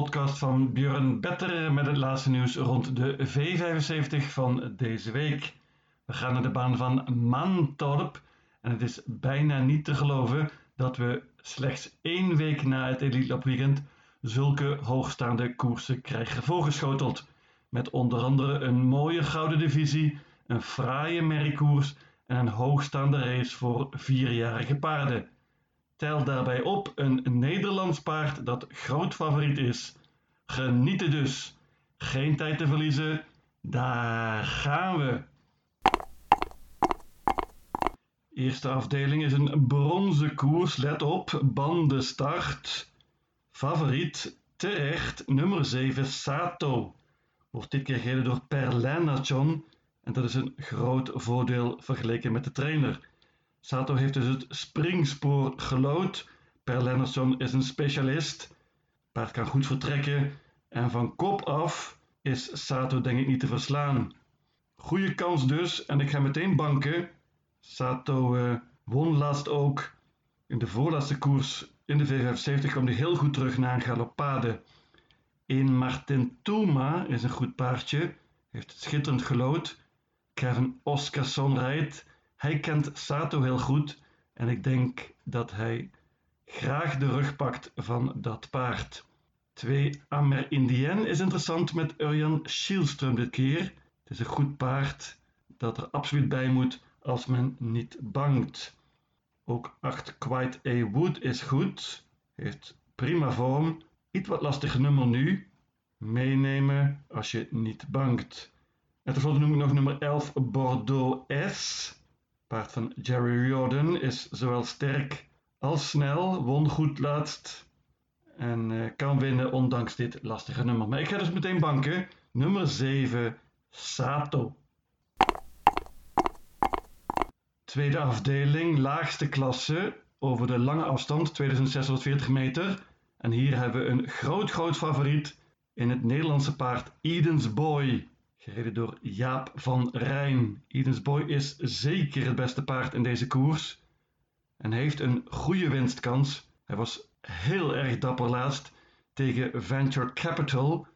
podcast van Björn Better met het laatste nieuws rond de V75 van deze week. We gaan naar de baan van Mantorp en het is bijna niet te geloven dat we slechts één week na het Elite Lab Weekend zulke hoogstaande koersen krijgen voorgeschoteld. Met onder andere een mooie gouden divisie, een fraaie merriekoers en een hoogstaande race voor vierjarige paarden. Tel daarbij op een Nederlands paard dat groot favoriet is. Genieten dus. Geen tijd te verliezen. Daar gaan we. Eerste afdeling is een bronzen koers. Let op, bandenstart. Favoriet, terecht, nummer 7, Sato. Wordt dit keer gereden door Per Lennartson. En dat is een groot voordeel vergeleken met de trainer. Sato heeft dus het springspoor gelood. Per Lennartson is een specialist. Paard kan goed vertrekken. En van kop af is Sato denk ik niet te verslaan. Goede kans dus. En ik ga meteen banken. Sato uh, won laatst ook. In de voorlaatste koers in de V75 kwam hij heel goed terug naar een galoppade. In Martin Touma is een goed paardje. Heeft schitterend gelood. Kevin Oscarson rijdt. Hij kent Sato heel goed en ik denk dat hij graag de rug pakt van dat paard. 2 Amer Indien is interessant met Urjan Schielström dit keer. Het is een goed paard dat er absoluut bij moet als men niet bangt. Ook 8 Quite A Wood is goed, heeft prima vorm, iets wat lastig nummer nu. Meenemen als je niet bangt. En tenslotte noem ik nog nummer 11 Bordeaux S paard van Jerry Jordan is zowel sterk als snel, won goed laatst en uh, kan winnen ondanks dit lastige nummer. Maar ik ga dus meteen banken. Nummer 7, Sato. Tweede afdeling, laagste klasse, over de lange afstand, 2640 meter. En hier hebben we een groot, groot favoriet in het Nederlandse paard Eden's Boy gereden door Jaap van Rijn. Edens Boy is zeker het beste paard in deze koers en heeft een goede winstkans. Hij was heel erg dapper laatst tegen Venture Capital.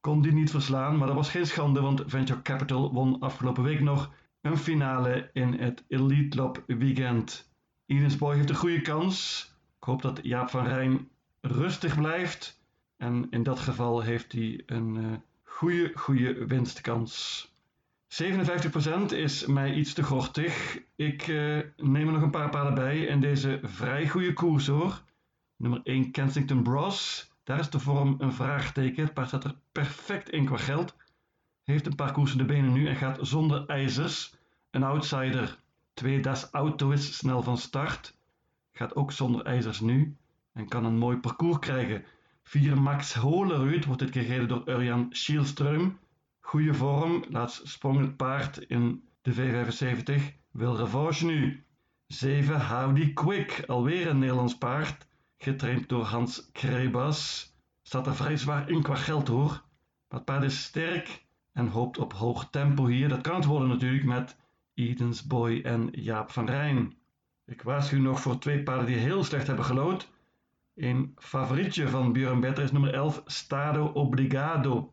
Kon die niet verslaan, maar dat was geen schande, want Venture Capital won afgelopen week nog een finale in het Elite Lab weekend. Edens Boy heeft een goede kans. Ik hoop dat Jaap van Rijn rustig blijft. En in dat geval heeft hij een uh, goede, goede winstkans. 57% is mij iets te gortig. Ik uh, neem er nog een paar paarden bij in deze vrij goede koers hoor. Nummer 1 Kensington Bros. Daar is de vorm een vraagteken. Het paard staat er perfect in qua geld. Heeft een paar koersen de benen nu en gaat zonder ijzers. Een outsider. 2 Das Auto is snel van start. Gaat ook zonder ijzers nu. En kan een mooi parcours krijgen. 4 Max Holerud wordt dit keer gereden door Urjan Schielström. Goede vorm, laatst sprong het paard in de V75, wil revanche nu. 7 Howdy Quick, alweer een Nederlands paard, getraind door Hans Krebas. Staat er vrij zwaar in qua geld hoor. Maar het paard is sterk en hoopt op hoog tempo hier. Dat kan het worden natuurlijk met Edens Boy en Jaap van Rijn. Ik waarschuw nog voor twee paarden die heel slecht hebben gelood. Een favorietje van Björn Better is nummer 11, Stado Obligado.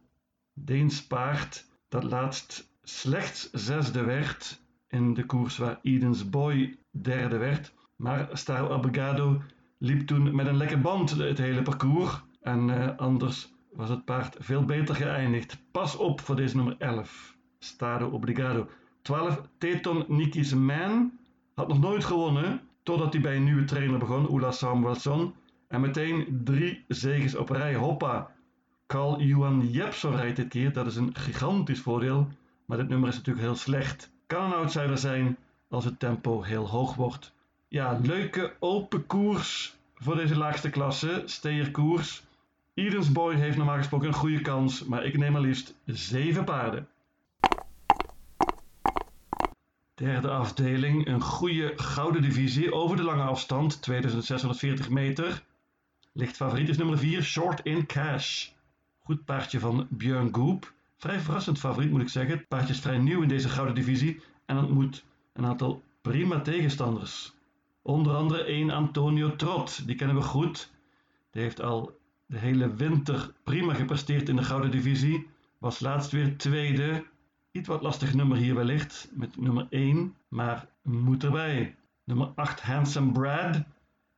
Deens paard dat laatst slechts zesde werd in de koers waar Edens Boy derde werd. Maar Stado Obligado liep toen met een lekker band het hele parcours. En uh, anders was het paard veel beter geëindigd. Pas op voor deze nummer 11, Stado Obligado. 12, Teton Nikis Man had nog nooit gewonnen totdat hij bij een nieuwe trainer begon, Ola Samuelsson. En meteen drie zegens op rij. Hoppa. Carl Johan Jepson rijdt dit keer. Dat is een gigantisch voordeel. Maar dit nummer is natuurlijk heel slecht. Kan een outsider zijn als het tempo heel hoog wordt. Ja, leuke open koers voor deze laagste klasse. Steerkoers. Edens Boy heeft normaal gesproken een goede kans. Maar ik neem maar liefst 7 paarden. Derde afdeling, een goede gouden divisie over de lange afstand, 2640 meter. Licht favoriet is nummer 4, Short in Cash. Goed paardje van Björn Goop. Vrij verrassend favoriet moet ik zeggen. Het paardje is vrij nieuw in deze gouden divisie en ontmoet een aantal prima tegenstanders. Onder andere één Antonio Trot, die kennen we goed. Die heeft al de hele winter prima gepresteerd in de Gouden Divisie. Was laatst weer tweede. Iets wat lastig nummer hier wellicht, met nummer 1, maar moet erbij. Nummer 8, Handsome Brad,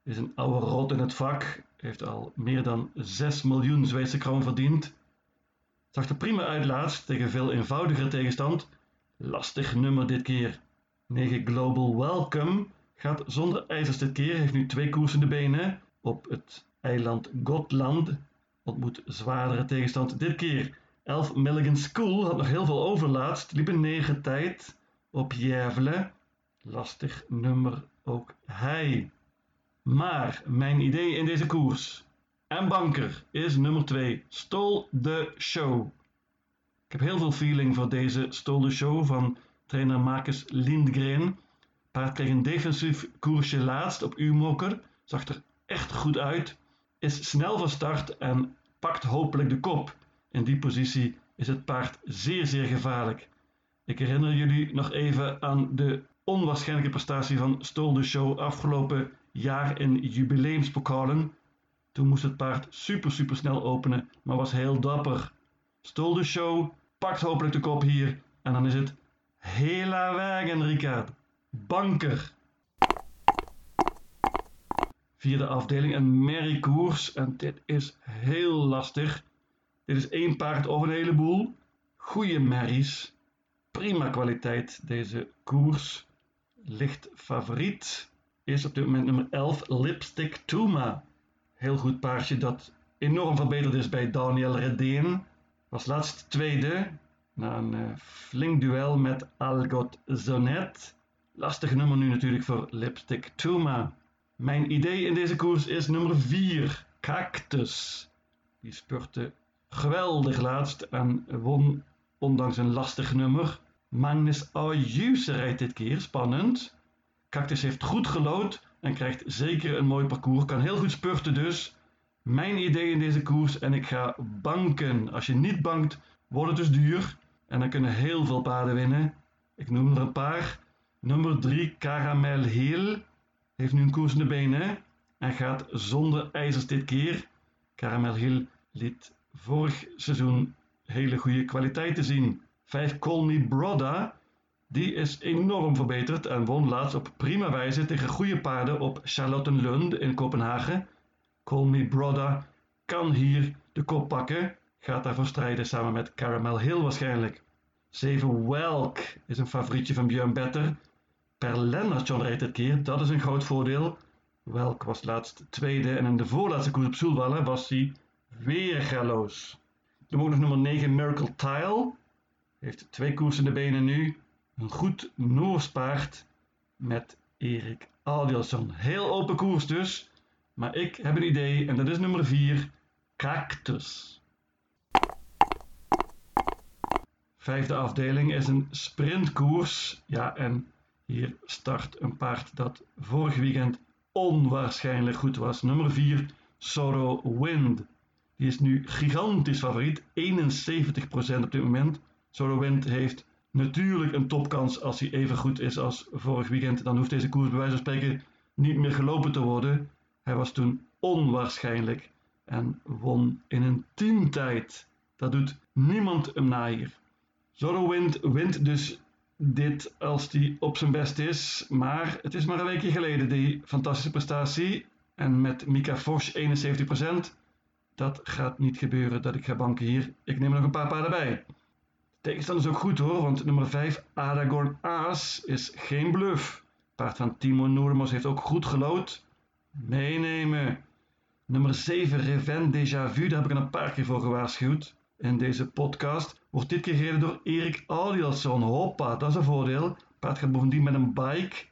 is een oude rot in het vak. Heeft al meer dan 6 miljoen Zweedse kroon verdiend. Zag er prima uit laatst tegen veel eenvoudiger tegenstand. Lastig nummer dit keer. 9 Global Welcome gaat zonder ijzers dit keer. Heeft nu twee koersende benen op het eiland Gotland. Ontmoet zwaardere tegenstand dit keer. 11 Milligan School had nog heel veel overlaatst. Liep een 9 tijd op Järvle. Lastig nummer ook hij. Maar mijn idee in deze koers en banker is nummer 2. Stole the Show. Ik heb heel veel feeling voor deze Stole the Show van trainer Marcus Lindgren. Paard kreeg een defensief koersje laatst op U-mokker. Zag er echt goed uit. Is snel van start en pakt hopelijk de kop. In die positie is het paard zeer zeer gevaarlijk. Ik herinner jullie nog even aan de onwaarschijnlijke prestatie van Stole the Show afgelopen jaar in jubileumspokalen. Toen moest het paard super super snel openen, maar was heel dapper. Stol de show, pakt hopelijk de kop hier en dan is het hela wagen Ricard. Banker. Vierde afdeling, een merriekoers en dit is heel lastig. Dit is één paard of een heleboel. Goeie merries. Prima kwaliteit deze koers. Licht favoriet is op dit moment nummer 11 Lipstick Tuma heel goed paardje dat enorm verbeterd is bij Daniel Redeen. Was laatst tweede na een uh, flink duel met Algot Zonet. Lastig nummer nu natuurlijk voor Lipstick Tuma. Mijn idee in deze koers is nummer 4, Cactus. Die spurte geweldig laatst en won ondanks een lastig nummer. Magnus Ayuse rijdt dit keer, spannend. Cactus heeft goed gelood, en krijgt zeker een mooi parcours. Kan heel goed spurten dus. Mijn idee in deze koers en ik ga banken. Als je niet bankt, wordt het dus duur. En dan kunnen heel veel paarden winnen. Ik noem er een paar. Nummer 3, Caramel Hill. Heeft nu een koers in de benen. En gaat zonder ijzers dit keer. Caramel Hill liet vorig seizoen hele goede kwaliteiten zien. 5 Call Me die is enorm verbeterd en won laatst op prima wijze tegen goede paarden op Charlottenlund in Kopenhagen. Call Me Brother kan hier de kop pakken, gaat daarvoor strijden samen met Caramel Hill waarschijnlijk. 7 Welk is een favorietje van Björn Better. Per Lennartson rijdt dit keer, dat is een groot voordeel. Welk was laatst tweede en in de voorlaatste koers op Soelwallen was hij weer galoos. Dan ook nog nummer 9 Miracle Tile. Heeft twee koersen in de benen nu. Een goed Noors paard met Erik Adielson. Heel open koers dus. Maar ik heb een idee en dat is nummer 4. Cactus. Vijfde afdeling is een sprintkoers. Ja, en hier start een paard dat vorig weekend onwaarschijnlijk goed was. Nummer 4, Sorrow Wind. Die is nu gigantisch favoriet. 71% op dit moment. Sorrow Wind heeft natuurlijk een topkans als hij even goed is als vorig weekend. Dan hoeft deze koers bij wijze van spreken niet meer gelopen te worden. Hij was toen onwaarschijnlijk en won in een teamtijd. Dat doet niemand hem na hier. Zorro wint, dus dit als hij op zijn best is. Maar het is maar een weekje geleden die fantastische prestatie. En met Mika Fosch 71%. Dat gaat niet gebeuren dat ik ga banken hier. Ik neem nog een paar paarden bij. Tegenstander is ook goed hoor, want nummer 5 Aragorn Aas is geen bluff. Paard van Timo Noormos heeft ook goed gelood. Meenemen. Nummer 7 Reven Déjà Vu, daar heb ik een paar keer voor gewaarschuwd. In deze podcast wordt dit keer gereden door Erik Audielson. Hoppa, dat is een voordeel. Paard gaat bovendien met een bike.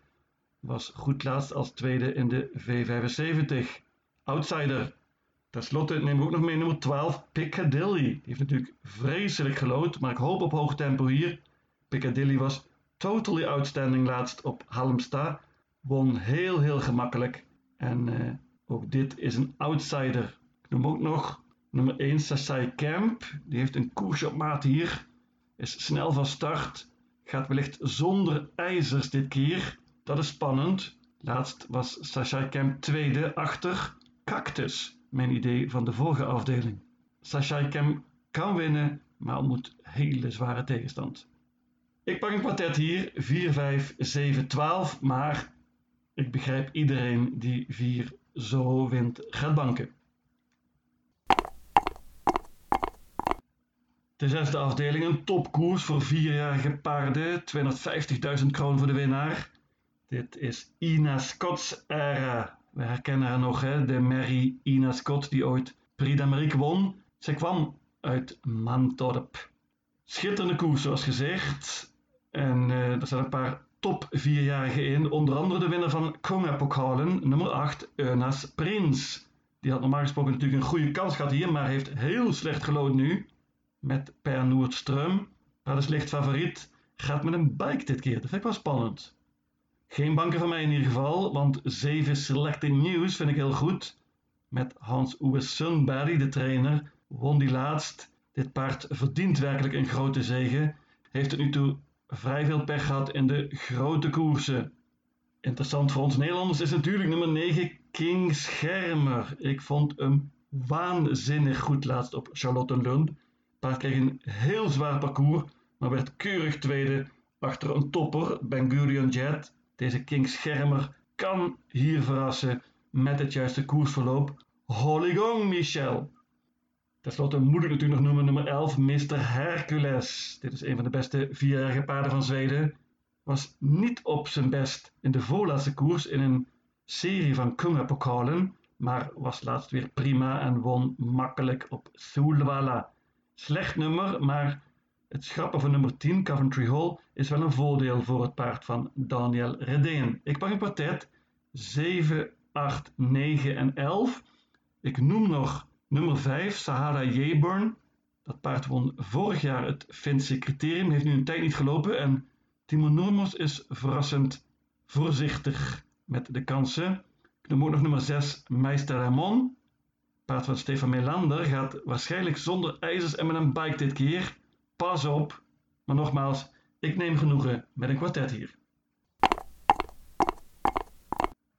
Was goed laatst als tweede in de V75. Outsider. Ten slotte nemen we ook nog mee nummer 12, Piccadilly. Die heeft natuurlijk vreselijk gelood, maar ik hoop op hoog tempo hier. Piccadilly was totally outstanding laatst op Halmstad. Won heel heel gemakkelijk. En uh, ook dit is een outsider. Ik noem ook nog nummer 1, Sassai Camp. Die heeft een koersje op maat hier. Is snel van start. Gaat wellicht zonder ijzers dit keer. Dat is spannend. Laatst was Sassai Camp tweede achter Cactus. Mijn idee van de vorige afdeling. Sashai Kem kan winnen, maar ontmoet hele zware tegenstand. Ik pak een kwartet hier, 4, 5, 7, 12, maar ik begrijp iedereen die 4 zo wint gaat banken. De zesde afdeling, een topkoers voor vierjarige paarden, 250.000 kroon voor de winnaar. Dit is Ina Scott's era. We herkennen haar nog, hè? de Mary Ina Scott die ooit Prix d'Amérique won. Ze kwam uit Mantorp. Schitterende koers zoals gezegd. En uh, er zijn een paar top vierjarigen in. Onder andere de winnaar van Konga-pokalen, nummer 8, Eunas Prins. Die had normaal gesproken natuurlijk een goede kans gehad hier, maar heeft heel slecht gelood nu. Met Per Noordström. Maar is licht favoriet. Gaat met een bike dit keer. Dat vind ik wel spannend. Geen banken van mij in ieder geval, want 7 Selecting News vind ik heel goed. Met Hans-Uwe Sunberry, de trainer, won die laatst. Dit paard verdient werkelijk een grote zege. Heeft het nu toe vrij veel pech gehad in de grote koersen. Interessant voor ons Nederlanders is natuurlijk nummer 9 King Schermer. Ik vond hem waanzinnig goed laatst op Charlottenlund. Paard kreeg een heel zwaar parcours, maar werd keurig tweede achter een topper, Ben Gurion Jet. Deze King Schermer kan hier verrassen met het juiste koersverloop. Holy gong, Michel! Ten slotte moet ik natuurlijk nog noemen nummer 11, Mr. Hercules. Dit is een van de beste vierjarige paarden van Zweden. Was niet op zijn best in de voorlaatste koers in een serie van Kungapokalen, maar was laatst weer prima en won makkelijk op Solvalla. Slecht nummer, maar het schrappen van nummer 10, Coventry Hall, is wel een voordeel voor het paard van Daniel Redeen. Ik pak een kwartet 7, 8, 9 en 11. Ik noem nog nummer 5, Sahara Yeburn. Dat paard won vorig jaar het Finse criterium, heeft nu een tijd niet gelopen. En Timo Normos is verrassend voorzichtig met de kansen. Ik noem ook nog nummer 6, Meister Ramon. Paard van Stefan Melander gaat waarschijnlijk zonder ijzers en met een bike dit keer. Pas op. Maar nogmaals, ik neem genoegen met een kwartet hier.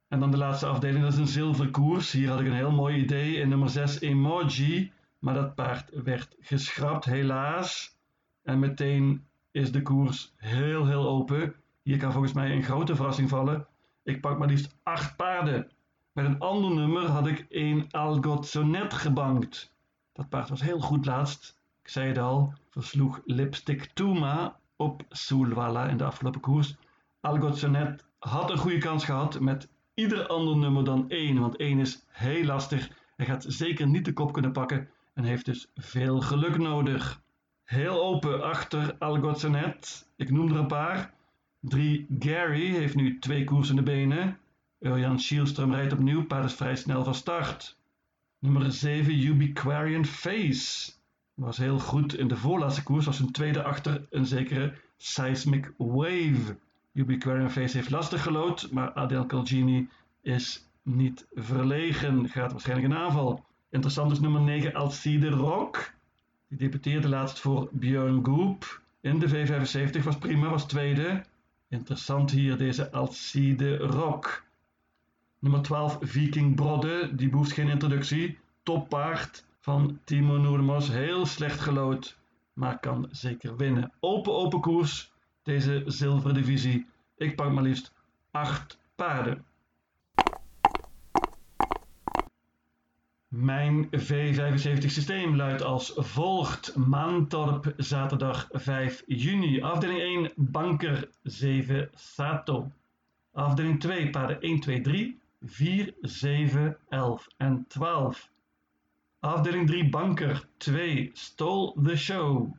En dan de laatste afdeling, dat is een zilverkoers. Hier had ik een heel mooi idee in nummer 6 Emoji. Maar dat paard werd geschrapt, helaas. En meteen is de koers heel, heel open. Hier kan volgens mij een grote verrassing vallen. Ik pak maar liefst 8 paarden. Met een ander nummer had ik een Algozonet gebankt. Dat paard was heel goed laatst. Ik zei het al, versloeg Lipstick Tuma op Soulwalla in de afgelopen koers. Algozonet had een goede kans gehad met ieder ander nummer dan 1, want 1 is heel lastig. Hij gaat zeker niet de kop kunnen pakken en heeft dus veel geluk nodig. Heel open achter Algozonet. Ik noem er een paar. 3 Gary heeft nu twee koers in de benen. Urjan Schielström rijdt opnieuw, paard is vrij snel van start. Nummer 7 Ubiquarian Face. Was heel goed in de voorlaatste koers, was een tweede achter een zekere Seismic Wave. Ubiquarian Face heeft lastig gelood, maar Adel Calgini is niet verlegen, gaat waarschijnlijk een aanval. Interessant is nummer 9 Alcide Rock. Die debuteerde laatst voor Björn Goop. In de V75 was prima, was tweede. Interessant hier deze Alcide Rock. Nummer 12 Viking Brodde, die behoeft geen introductie. Toppaard van Timo Noormos, heel slecht gelood, maar kan zeker winnen. Open open koers, deze zilveren divisie. Ik pak maar liefst 8 paarden. Mijn V75 systeem luidt als volgt. Maantorp, zaterdag 5 juni. Afdeling 1, banker 7, Sato. Afdeling 2, paarden 1, 2, 3. 4, 7, 11 en 12. Afdeling 3 banker 2 Stole the Show.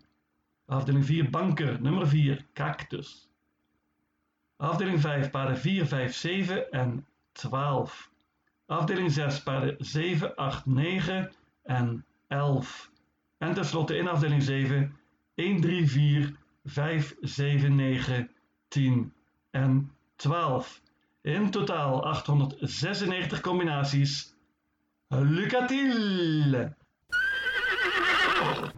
Afdeling 4 banker nummer 4 Cactus. Afdeling 5 paarden 4, 5, 7 en 12. Afdeling 6 paarden 7, 8, 9 en 11. En tenslotte in afdeling 7 1, 3, 4, 5, 7, 9, 10 en 12. In totaal 896 combinaties. Lucas Till.